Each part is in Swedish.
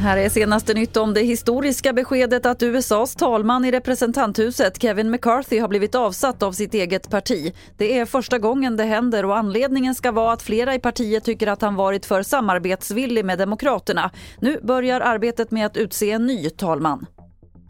Här är senaste nytt om det historiska beskedet att USAs talman i representanthuset, Kevin McCarthy, har blivit avsatt av sitt eget parti. Det är första gången det händer och anledningen ska vara att flera i partiet tycker att han varit för samarbetsvillig med Demokraterna. Nu börjar arbetet med att utse en ny talman.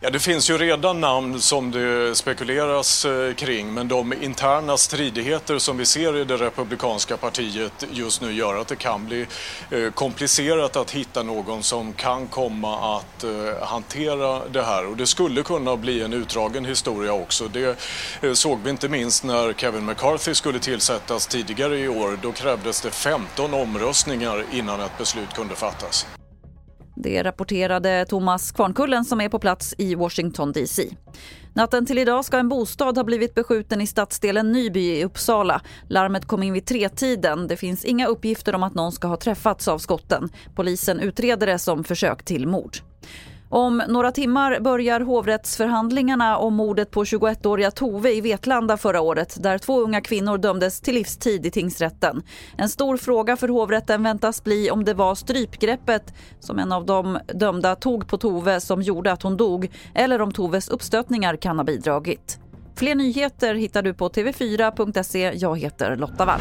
Ja, det finns ju redan namn som det spekuleras eh, kring men de interna stridigheter som vi ser i det republikanska partiet just nu gör att det kan bli eh, komplicerat att hitta någon som kan komma att eh, hantera det här. Och det skulle kunna bli en utdragen historia också. Det såg vi inte minst när Kevin McCarthy skulle tillsättas tidigare i år. Då krävdes det 15 omröstningar innan ett beslut kunde fattas. Det rapporterade Thomas Kvarnkullen som är på plats i Washington DC. Natten till idag ska en bostad ha blivit beskjuten i stadsdelen Nyby i Uppsala. Larmet kom in vid tretiden. Det finns inga uppgifter om att någon ska ha träffats av skotten. Polisen utreder det som försök till mord. Om några timmar börjar hovrättsförhandlingarna om mordet på 21-åriga Tove i Vetlanda förra året där två unga kvinnor dömdes till livstid i tingsrätten. En stor fråga för hovrätten väntas bli om det var strypgreppet som en av de dömda tog på Tove som gjorde att hon dog eller om Toves uppstötningar kan ha bidragit. Fler nyheter hittar du på tv4.se. Jag heter Lotta Wall.